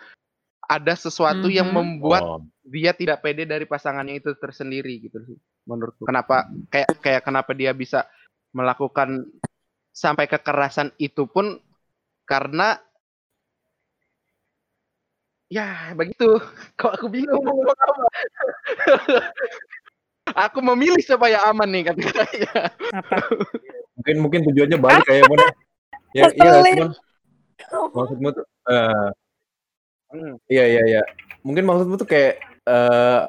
ada sesuatu yang Mhm. membuat Oh, dia tidak pede dari pasangannya itu tersendiri gitu sih menurutku. Kenapa kayak kayak kenapa dia bisa melakukan sampai kekerasan itu pun karena ya begitu. Kok aku bingung mau ngomong apa. aku memilih supaya aman nih kata-katanya. Apa? mungkin mungkin tujuannya balik kayak mana? Ya, iya, cuman maksudmu tuh eh, Hmm. iya iya iya. Mungkin maksudmu tuh kayak eh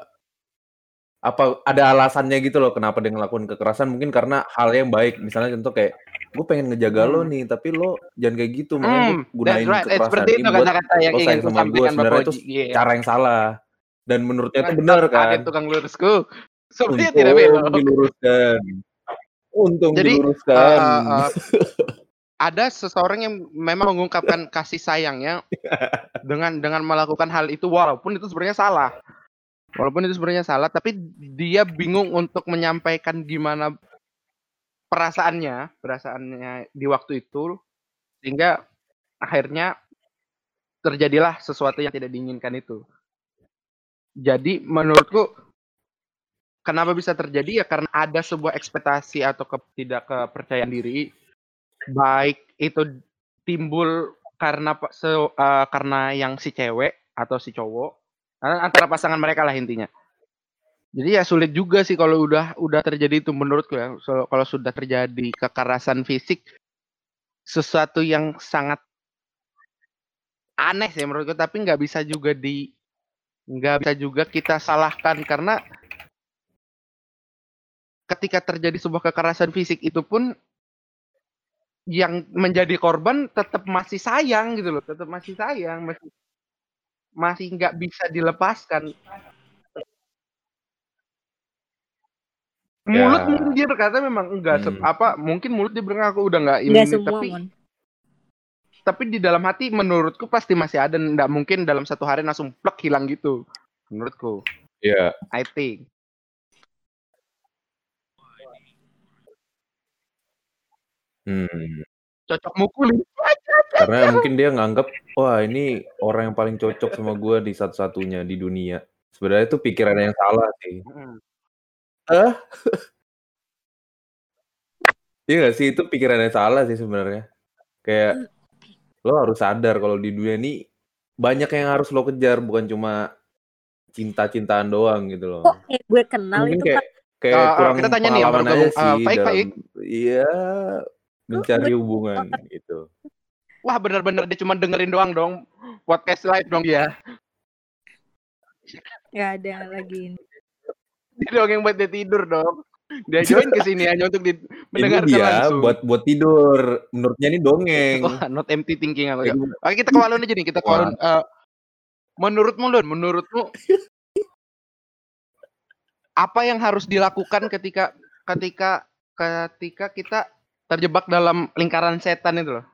apa ada alasannya gitu loh kenapa dia ngelakuin kekerasan mungkin karena hal yang baik misalnya contoh kayak gue pengen ngejaga lo Hmm. nih tapi lo jangan kayak gitu makanya gue Hmm, gunain right. Seperti ini itu buat kata-kata yang lo ingin sayang sama gue sebenarnya itu. Iya. cara yang salah dan menurutnya itu benar kan tukang lurusku. Sepertinya tidak belok. diluruskan untung Jadi, diluruskan eh, eh, ada seseorang yang memang mengungkapkan kasih sayangnya dengan dengan melakukan hal itu walaupun itu sebenarnya salah. Walaupun itu sebenarnya salah, tapi dia bingung untuk menyampaikan gimana perasaannya, perasaannya di waktu itu sehingga akhirnya terjadilah sesuatu yang tidak diinginkan itu. Jadi menurutku kenapa bisa terjadi ya karena ada sebuah ekspektasi atau ke- tidak kepercayaan diri baik itu timbul karena se, eh, karena yang si cewek atau si cowok antara pasangan mereka lah intinya. Jadi ya sulit juga sih kalau udah udah terjadi itu menurutku ya. So- kalau sudah terjadi kekerasan fisik sesuatu yang sangat aneh sih menurutku tapi nggak bisa juga di nggak bisa juga kita salahkan karena ketika terjadi sebuah kekerasan fisik itu pun yang menjadi korban tetap masih sayang gitu loh, tetap masih sayang, masih masih nggak bisa dilepaskan. Ya. Mulut mungkin dia berkata memang enggak Hmm. apa mungkin mulut dia bilang aku udah nggak ini Enggak semua, tapi Mon. tapi di dalam hati menurutku pasti masih ada nggak mungkin dalam satu hari langsung plek hilang gitu menurutku Iya. I think Hmm. cocok mukulin Karena mungkin dia nganggap, wah ini orang yang paling cocok sama gue di satu-satunya di dunia. Sebenarnya itu pikiran yang salah sih. Mm. Iya gak sih? Itu pikiran yang salah sih sebenarnya. Kayak lo harus sadar kalau di dunia ini banyak yang harus lo kejar, bukan cuma cinta-cintaan doang gitu loh. Kok kayak gue kenal Mungkin itu kayak kayak ah, kurang kita tanya nih pengalaman aja. Ah, sih Faik, dalam Faik. iya mencari hubungan gitu. wah bener-bener dia cuma dengerin doang dong podcast live dong dia Gak ada lagi ini. Dia doang yang buat dia tidur dong dia join ke sini hanya untuk di- Ini mendengarkan dia langsung buat buat tidur. Menurutnya ini dongeng. Wah, not empty thinking aku ya. Oke, kita ke Walun aja nih, kita ke Walun. Eh, menurutmu, Lun, menurutmu apa yang harus dilakukan ketika ketika ketika kita terjebak dalam lingkaran setan itu loh?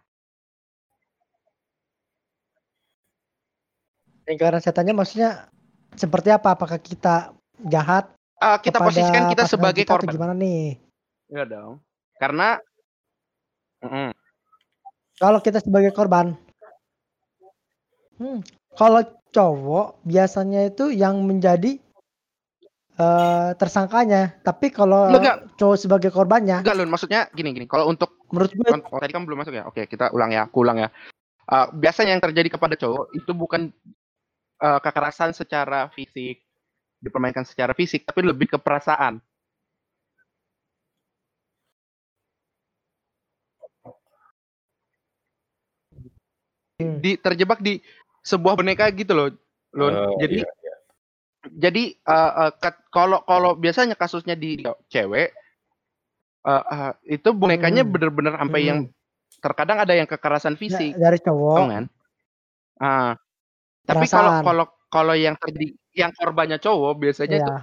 Lingkaran setannya maksudnya seperti apa? Apakah kita jahat Eh, kita kepada posisikan kita sebagai kita korban. gimana nih? Enggak dong. Karena Mm-mm. Kalau kita sebagai korban, hmm, kalau cowok biasanya itu yang menjadi eh, tersangkanya, tapi kalau Enggak, cowok sebagai korbannya, enggak Lun, maksudnya gini gini. Kalau untuk menurut gue oh, tadi kan belum masuk ya. Oke, kita ulang ya. Aku ulang ya. Uh, biasanya yang terjadi kepada cowok itu bukan uh, kekerasan secara fisik, dipermainkan secara fisik, tapi lebih ke perasaan. Hmm. Di terjebak di sebuah boneka gitu loh. Lun. Oh, jadi iya. jadi uh, uh, kat- kalau kalau biasanya kasusnya di cewek uh, uh, itu bonekanya Hmm. bener-bener sampai Hmm. yang terkadang ada yang kekerasan fisik. dari cowok kan? Ah. Tapi kalau kalau kalau yang terjadi yang korbannya cowok biasanya itu ya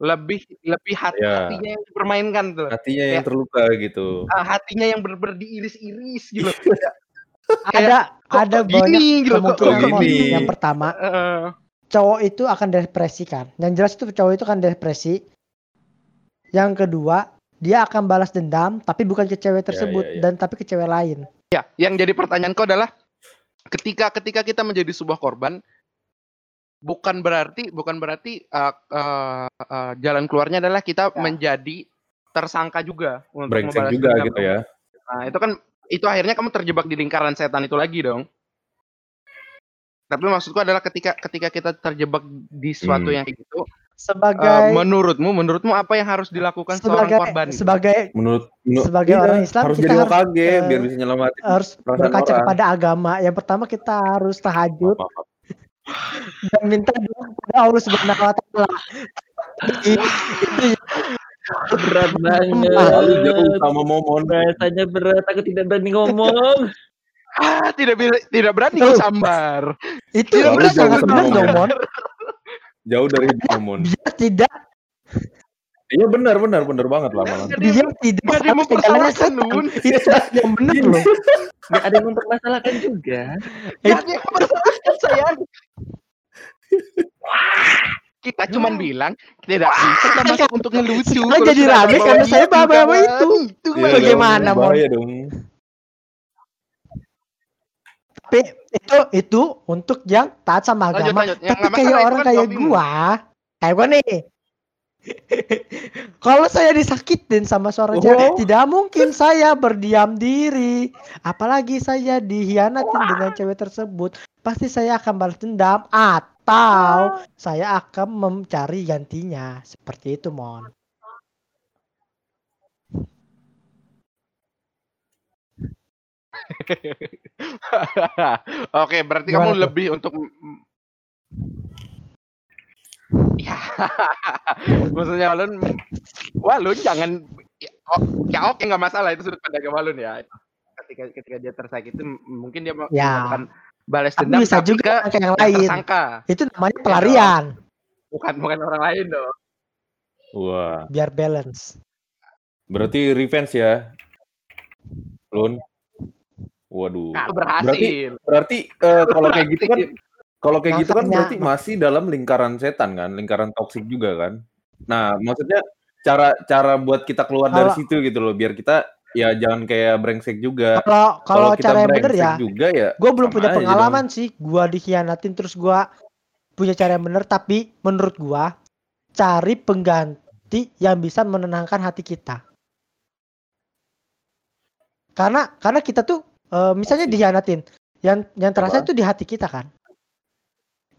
lebih lebih hati Ya. hatinya yang dipermainkan tuh. Hatinya yang terluka gitu. Ah, hatinya yang bener-bener diiris-iris gitu. ada kok- ada kok banyak gini gitu, kok- kemungkinan kok gini? yang pertama Heeh. cowok itu akan depresi kan yang jelas itu cowok itu akan depresi yang kedua dia akan balas dendam tapi bukan ke cewek tersebut ya, ya. dan tapi ke cewek lain ya, yang jadi pertanyaanku adalah ketika ketika kita menjadi sebuah korban bukan berarti bukan berarti uh, uh, uh, jalan keluarnya adalah kita Ya. menjadi tersangka juga untuk Brengsek membalas juga dendam. gitu ya. Nah, itu kan itu akhirnya kamu terjebak di lingkaran setan itu lagi dong. Tapi maksudku adalah ketika ketika kita terjebak di suatu Hmm. yang kayak gitu, sebagai eh, menurutmu menurutmu apa yang harus dilakukan seorang sebagai korban? gitu? sebagai Menurut, menurut Sebagai iya, orang Islam, harus kita jadi harus, eh, biar bisa nyelamatin harus berkaca orang. kepada agama yang pertama kita harus tahajud Maaf, maaf. Dan minta doa kepada Allah Subhanahu wa taala. Itu Berat banget. Lalu jauh sama momon. Rasanya berat, aku tidak berani ngomong. Ah, tidak bisa tidak berani Tuh. kau sambar. itu Tidak berani sangat Allah. dong, Mon. Jauh dari momon. Dia tidak Iya benar benar benar banget lah malah. dia tidak Nggak ada yang mempersalahkan. Nun. Itu yang benar Iya. loh. Gak ada yang mempermasalahkan juga. Nggak ada yang mempersalahkan sayang. Kita cuman bilang tidak bisa kita masuk untuk ngelucu. Kalau jadi rame karena saya itu, bawa-bawa itu. Itu Iya kawan. dong, Bagaimana, Mon? Dong. Tapi itu itu untuk yang taat sama Lanjut, agama. lanjut. Ya, Tapi kayak itu orang kan kayak gua, kayak gua nih. Kalau saya disakitin sama cewek, Oh. tidak mungkin saya berdiam diri. Apalagi saya dihianatin dengan cewek tersebut. Pasti saya akan balas dendam atau saya akan mencari gantinya. Seperti itu, Mon. Oke, berarti Gimana kamu tuh? lebih untuk Ya, maksudnya Walun, Walun jangan ya, oh, ya oke nggak masalah itu sudut pandang Walun ya. Ketika ketika dia tersakiti, mungkin dia Ya. melakukan balas Tapi dendam bisa tapi juga ke pakai yang lain. tersangka, Itu namanya pelarian, bukan bukan orang lain dong. Wah, biar balance. berarti revenge ya. Lun. Waduh. Kalau berhasil. Berarti eh, kalau kayak gitu kan kalau kayak gitu kan berarti masih dalam lingkaran setan kan, lingkaran toksik juga kan. Nah, maksudnya cara cara buat kita keluar dari Kalau- situ gitu loh, biar kita ya jangan kayak brengsek juga. Kalau kalau cara yang bener ya, juga ya. gue belum punya pengalaman sih gua dikhianatin terus gua punya cara yang bener tapi menurut gua cari pengganti yang bisa menenangkan hati kita karena karena kita tuh eh, misalnya dikhianatin yang yang terasa Apa? itu di hati kita kan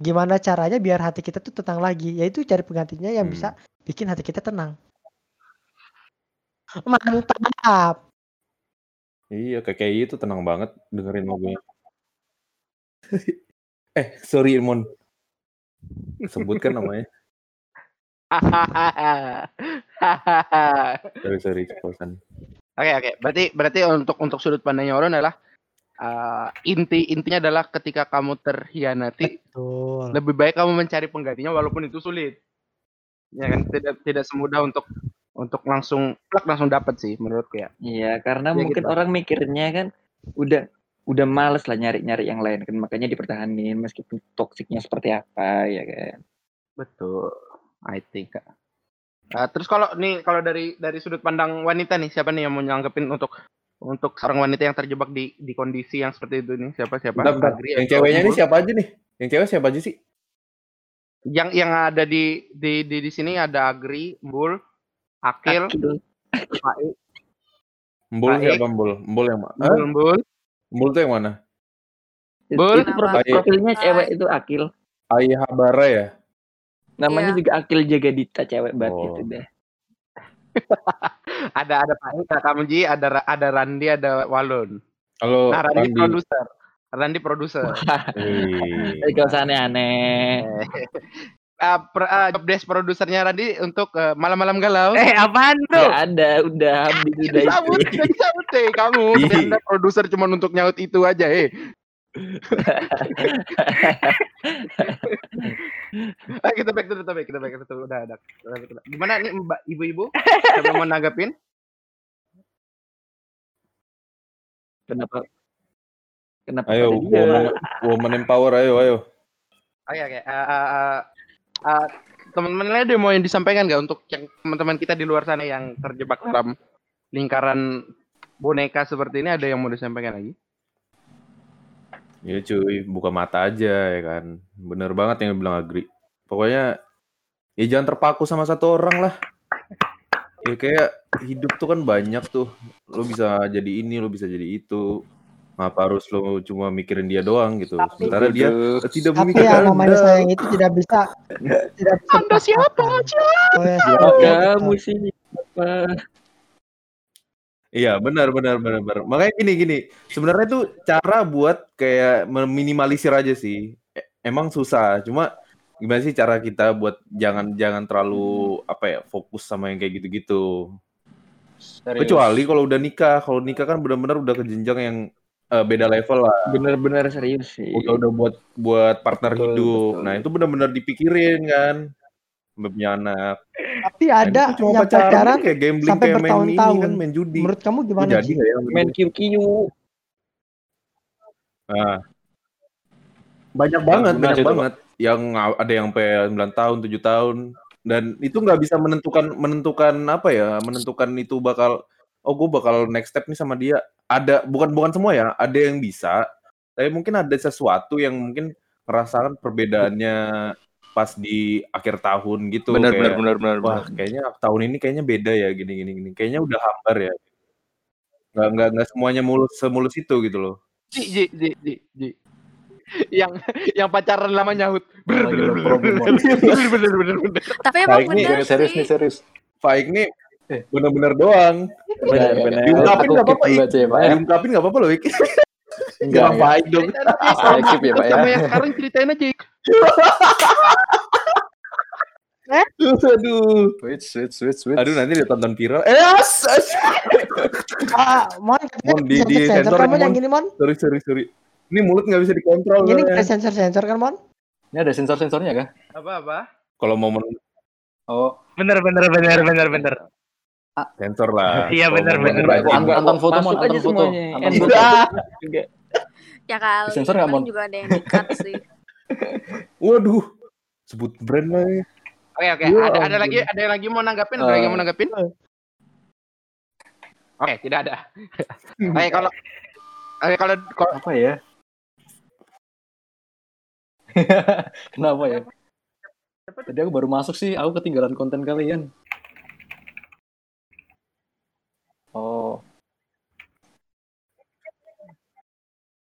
gimana caranya biar hati kita tuh tenang lagi yaitu cari penggantinya yang Hmm. bisa bikin hati kita tenang mantap Iya, kayak kayak itu tenang banget dengerin lagunya. eh, sorry Mon. Sebutkan namanya. Sorry, sorry, keceplosan. Oke oke, berarti berarti untuk untuk sudut pandangnya orang adalah uh, inti intinya adalah ketika kamu terhianati tuh lebih baik kamu mencari penggantinya walaupun itu sulit. Ya kan tidak tidak semudah untuk untuk langsung plak langsung dapat sih menurutku ya. Iya, karena Ya mungkin gitu. orang mikirnya kan udah udah males lah nyari-nyari yang lain kan makanya dipertahanin meskipun toksiknya seperti apa ya kan. Betul. I think. Uh, terus kalau nih kalau dari dari sudut pandang wanita nih siapa nih yang mau nyanggepin untuk untuk seorang wanita yang terjebak di di kondisi yang seperti itu nih siapa siapa? Bentar, bentar. Agri Yang ceweknya ini Ibu? siapa aja nih? Yang cewek siapa aja sih? Yang yang ada di di di, di sini ada Agri, Bul, Akil, Akil. Baik. siapa Embul? Embul yang mana? Bul, bul. Embul tuh yang mana? Bul. Itu profil, profilnya cewek itu Akil. Ayah Habara ya? Namanya Iya. juga Akil Jagadita cewek banget Oh. itu deh. Ada ada Pak Ik, ada Kamuji, ada ada Randi, ada Walun. Kalau Nah, Randi Randi. produser. Randi produser. Gak usah aneh-aneh. Per- ah, job desk produsernya Randi untuk eh, malam-malam galau. Eh, apaan Gak ada, udah habis udah itu. disambut deh kamu. Anda produser cuma untuk nyaut itu aja, eh. Ah, kita back to the topic, kita back to the topic. Udah, udah. Udah, udah. Gimana nih Mbak Ibu-ibu? Siapa mau nanggapin? Kenapa? Kenapa Ayo, woman, woman empower, ayo, ayo. Oke, oke. Ah, ah, ah, ah, teman-teman lain ada mau yang disampaikan nggak untuk yang teman-teman kita di luar sana yang terjebak dalam lingkaran boneka seperti ini ada yang mau disampaikan lagi? Ya cuy, buka mata aja ya kan. Bener banget yang bilang Agri. Pokoknya ya jangan terpaku sama satu orang lah. Ya kayak hidup tuh kan banyak tuh. Lo bisa jadi ini, lo bisa jadi itu. Ngapa harus lo cuma mikirin dia doang gitu. Sementara dia tidak Tapi memikirkan yang namanya sayang itu tidak bisa tidak bisa Anda siapa? Oh, ya, siapa? kamu sih apa? Iya benar benar benar benar. Makanya gini gini. Sebenarnya tuh cara buat kayak meminimalisir aja sih. E- Emang susah. Cuma gimana sih cara kita buat jangan jangan terlalu apa ya fokus sama yang kayak gitu-gitu. Kecuali kalau udah nikah. Kalau nikah kan benar-benar udah ke jenjang yang eh, beda level lah. Bener-bener serius sih. Udah udah buat buat partner Betul, hidup. betul. Nah itu benar-benar dipikirin kan. Punya anak. Tapi Nah, ada cuma yang pacaran kayak gambling sampai kayak main ini bertahun-tahun. kan main judi. menurut kamu gimana jadi sih? ya? Main kiu-kiu. Nah, banyak banget, banyak banget. Yang ada yang sampai 9 tahun, 7 tahun. Dan itu nggak bisa menentukan menentukan apa ya, menentukan itu bakal oh gue bakal next step nih sama dia. Ada bukan bukan semua ya, ada yang bisa. Tapi mungkin ada sesuatu yang mungkin merasakan perbedaannya pas di akhir tahun gitu. Benar, kayak, benar, benar, benar, Wah, benar. kayaknya tahun ini kayaknya beda ya gini gini gini. Kayaknya udah hambar ya. Nggak nggak nggak semuanya mulus semulus itu gitu loh. Ji, ji, ji, ji, ji. Yang yang pacaran lama nyaut. Bener, bener, bener, bener, bener. Tapi emang bener Serius, nih, serius. Faik nih. Bener-bener doang. Bener-bener. Diungkapin Aku nggak keep apa-apa, ya, Pak ya. Diungkapin nggak apa-apa loh, Ik. Enggak, enggak. baik dong. Ceritain aja, Saya sama keep ya, Pak, sama ya. yang sekarang ceritain aja. Ik. Aduh. Switch, switch, switch, switch. Aduh nanti dia tonton viral. Eh, as, as. Ah, Mon, Mon, di- di sensor sensor kamu ya, yang gini, Mon. Sorry, sorry, sorry. Ini mulut nggak bisa dikontrol. Ini soalnya. ada sensor-sensor kan, Mon? Ini ada sensor-sensornya kah? Apa apa? Kalau mau men- Oh, Bener, bener, bener, bener, bener. Sensor lah. Iya, mau bener, men- Anton, foto, aja Anton foto. Anton Iya. foto. Ya kali. Disensor nggak, Mon? juga ada yang di-cut sih. Waduh. Sebut brand lagi. Oke oke. Ya Ada ada lagi ada yang lagi mau nanggapin? Ada lagi yang mau Eh. nanggapin? Oke tidak ada. Oke kalau Oke kalau kalau Apa ya? Kenapa ya? Tadi aku baru masuk sih, aku ketinggalan konten kalian. Oh,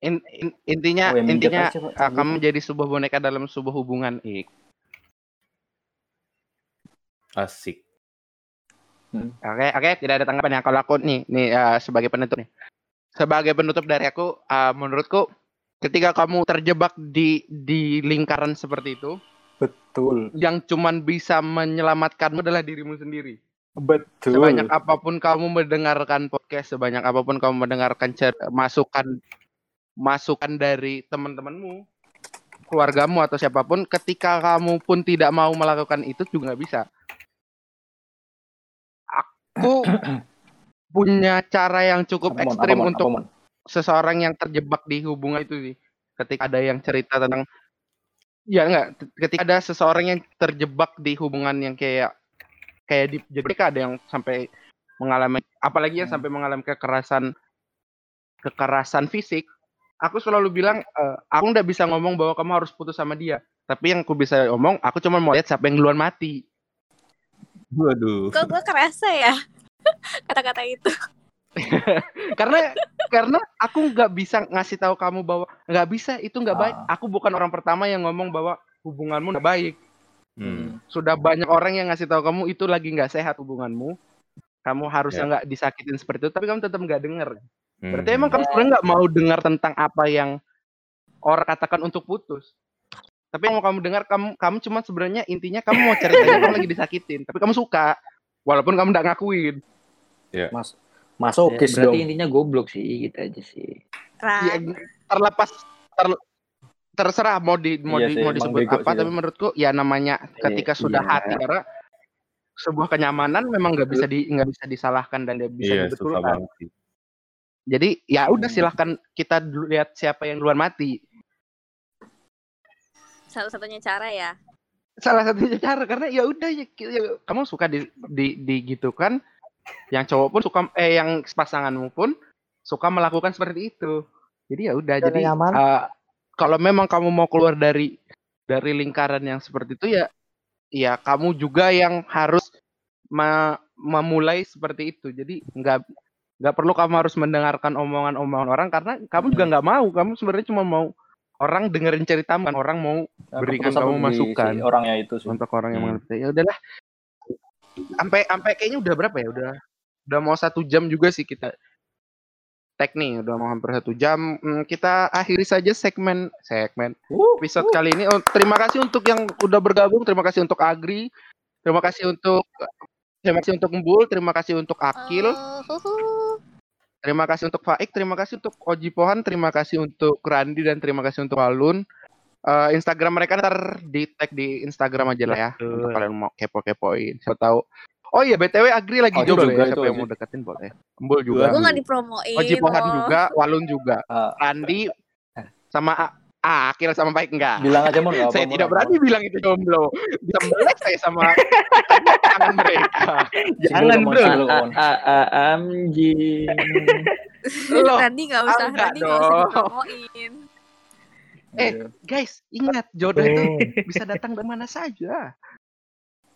in- in- intinya Oh, intinya aja, Pak. ah, kamu jadi sebuah boneka dalam sebuah hubungan. Ik. Asik. Oke, oke, tidak ada tanggapan ya. Kalau aku nih, nih eh, sebagai penutup nih. Sebagai penutup dari aku, eh, menurutku ketika kamu terjebak di di lingkaran seperti itu, betul. yang cuman bisa menyelamatkanmu adalah dirimu sendiri. Betul. Sebanyak apa pun kamu mendengarkan podcast, sebanyak apa pun kamu mendengarkan cer- masukan masukan dari teman-temanmu, keluargamu atau siapa pun, ketika kamu pun tidak mau melakukan itu juga nggak bisa. Aku punya cara yang cukup Apa, Mon? Apa, ekstrim Mon? untuk seseorang yang terjebak di hubungan itu sih. Ketika ada yang cerita tentang ya enggak, ketika ada seseorang yang terjebak di hubungan yang kayak kayak di jadi mereka ada yang sampai mengalami apalagi yang Hmm. sampai mengalami kekerasan kekerasan fisik, aku selalu bilang eh, aku nggak bisa ngomong bahwa kamu harus putus sama dia. Tapi yang aku bisa ngomong, aku cuma mau lihat siapa yang duluan mati. Waduh. Kok gue kerasa ya kata-kata itu. karena karena aku nggak bisa ngasih tahu kamu bahwa nggak bisa itu nggak baik. Ah. Aku bukan orang pertama yang ngomong bahwa hubunganmu nggak baik. Hmm. Sudah banyak orang yang ngasih tahu kamu itu lagi nggak sehat hubunganmu. Kamu harusnya nggak disakitin seperti itu, tapi kamu tetap nggak denger. Hmm. Berarti emang kamu sebenarnya nggak mau dengar tentang apa yang orang katakan untuk putus. Tapi yang mau kamu dengar kamu kamu cuma sebenarnya intinya kamu mau ceritanya kamu lagi disakitin, tapi kamu suka walaupun kamu nggak ngakuin. Mas Ya, masokis berarti dong. intinya goblok sih gitu aja sih. Ya, terlepas ter- terserah mau di mau, Iya di- sih, mau disebut bego apa sih, tapi menurutku ya namanya ketika Iya. sudah hati karena sebuah kenyamanan memang nggak bisa di nggak bisa disalahkan dan dia bisa Iya, dibetulkan. Jadi ya udah Hmm. silahkan kita lihat siapa yang duluan mati. Satu-satunya cara ya. Salah satunya cara karena ya udah ya, ya, kamu suka di, di, digitukan, yang cowok pun suka eh yang pasanganmu pun suka melakukan seperti itu. Jadi ya udah jadi nyaman. eh, kalau memang kamu mau keluar dari dari lingkaran yang seperti itu ya ya kamu juga yang harus me- memulai seperti itu. Jadi nggak nggak perlu kamu harus mendengarkan omongan-omongan orang karena kamu juga nggak mau. Kamu sebenarnya cuma mau orang dengerin ceritamu, kan orang mau Nah, berikan kamu masukan. si orangnya itu sih. untuk orang yang Hmm. mengerti. Ya udahlah. Sampai sampai kayaknya udah berapa ya? Udah udah mau satu jam juga sih kita tag nih. Udah mau hampir satu jam. Hmm, kita akhiri saja segmen segmen Uh, episode kali ini. Oh, terima kasih untuk yang udah bergabung. Terima kasih untuk Agri. Terima kasih untuk terima kasih untuk Mbul. Terima kasih untuk Akil. Oh, huhu. Terima kasih untuk Faik, terima kasih untuk Oji Pohan, terima kasih untuk Randi dan terima kasih untuk Walun. Eh, Instagram mereka ntar di tag di Instagram aja lah ya Betul. untuk kalian mau kepo-kepoin. Siapa tahu. Oh iya BTW Agri lagi Oji jomblo juga ya. itu, Siapa yang mau deketin boleh. Embul juga. Gue gak dipromoin. Oji Pohan juga, Walun juga, Randi sama A- ah, Akil sama Faik enggak. bilang aja mau apa saya tidak apa. berani bilang itu jomblo. Bisa melek saya sama tangan mereka. Jangan bro. A a anjing. Loh, Randy gak usah, enggak Randy gak usah dipromoin. Eh, guys, ingat jodoh itu Oh. bisa datang dari mana saja.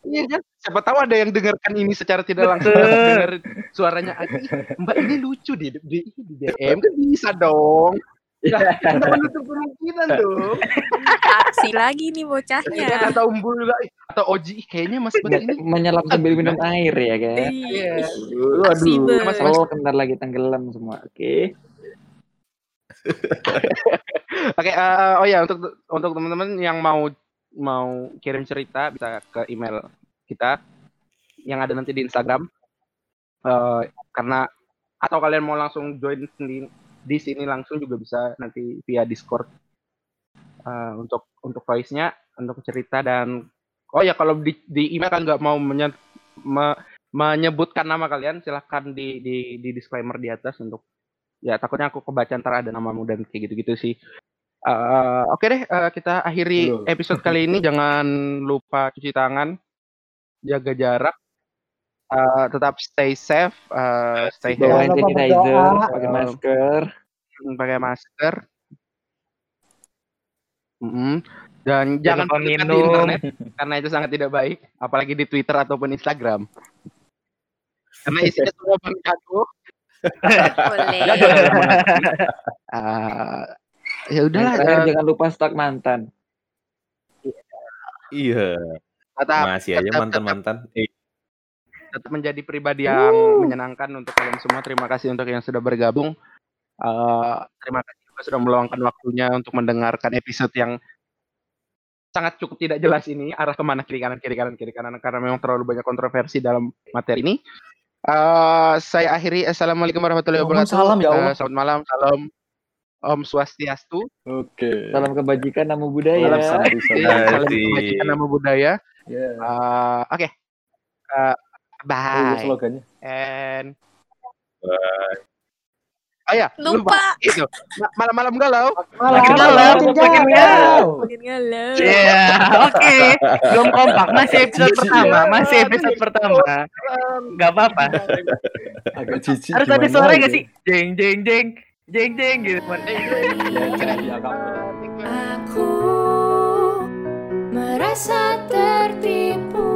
Iya kan? Siapa tahu ada yang dengarkan ini secara tidak langsung dengar suaranya Adi, Mbak ini lucu di di, di DM kan bisa dong. Nah, nggak menutup kemungkinan tuh. Aksi lagi nih Ya, bocahnya. atau Umbul juga atau Oji kayaknya Mas Budi ini Menyelam sambil minum air ya kan. Iya. Waduh, Bel. Mas- oh, bentar lagi tenggelam semua. Oke. Oke, eh, oh ya untuk untuk teman-teman yang mau mau kirim cerita bisa ke email kita yang ada nanti di Instagram. Eh, karena atau kalian mau langsung join di di sini langsung juga bisa nanti via Discord Eh, untuk untuk voice-nya, untuk cerita dan oh ya kalau di, di email kan nggak mau menye- me- menyebutkan nama kalian silahkan di, di di disclaimer di atas untuk ya takutnya aku kebaca ntar ada namamu dan kayak gitu-gitu sih. Eh, Oke deh, eh, kita akhiri Belum. episode kali ini. Jangan lupa cuci tangan, jaga jarak, eh, tetap stay safe, eh, stay Jangan healthy, lupa sanitizer, pakai masker. pakai masker. Mm-mm. Dan jangan berdekat di minum. internet karena itu sangat tidak baik, apalagi di Twitter ataupun Instagram. Karena isinya semua jago. Boleh. Eh, ya udahlah, terakhir jangan lupa stak mantan. Iya, tetap masih aja tetap- mantan-mantan. Eh, tetap menjadi pribadi yang menyenangkan untuk kalian semua. Terima kasih untuk yang sudah bergabung. Eh, terima kasih juga sudah meluangkan waktunya untuk mendengarkan episode yang sangat cukup tidak jelas ini arah ke mana kiri kanan kiri kanan kiri kanan karena memang terlalu banyak kontroversi dalam materi ini. Eh, saya akhiri. Assalamualaikum warahmatullahi Ya wabarakatuh. salam ya Allah. Eh, selamat malam. Salam Om Swastiastu. Oke. Salam kebajikan, nama budaya. Salam Eh, santai. Salam Asik. kebajikan nama budaya. Ya. Eh, Oke. Eh, Oh, iya, bye. slogannya. And Oh ya, Lupa. Itu. Ma- Malam-malam galau. Makin Malam, malam, makin galau. Makin galau. Iya, oke. Belum kompak, masih episode pertama, masih episode pertama. Gak apa-apa. Agak jijik. Harus ada suara gak sih? Jeng jeng jeng, jeng jeng gitu aku merasa tertipu.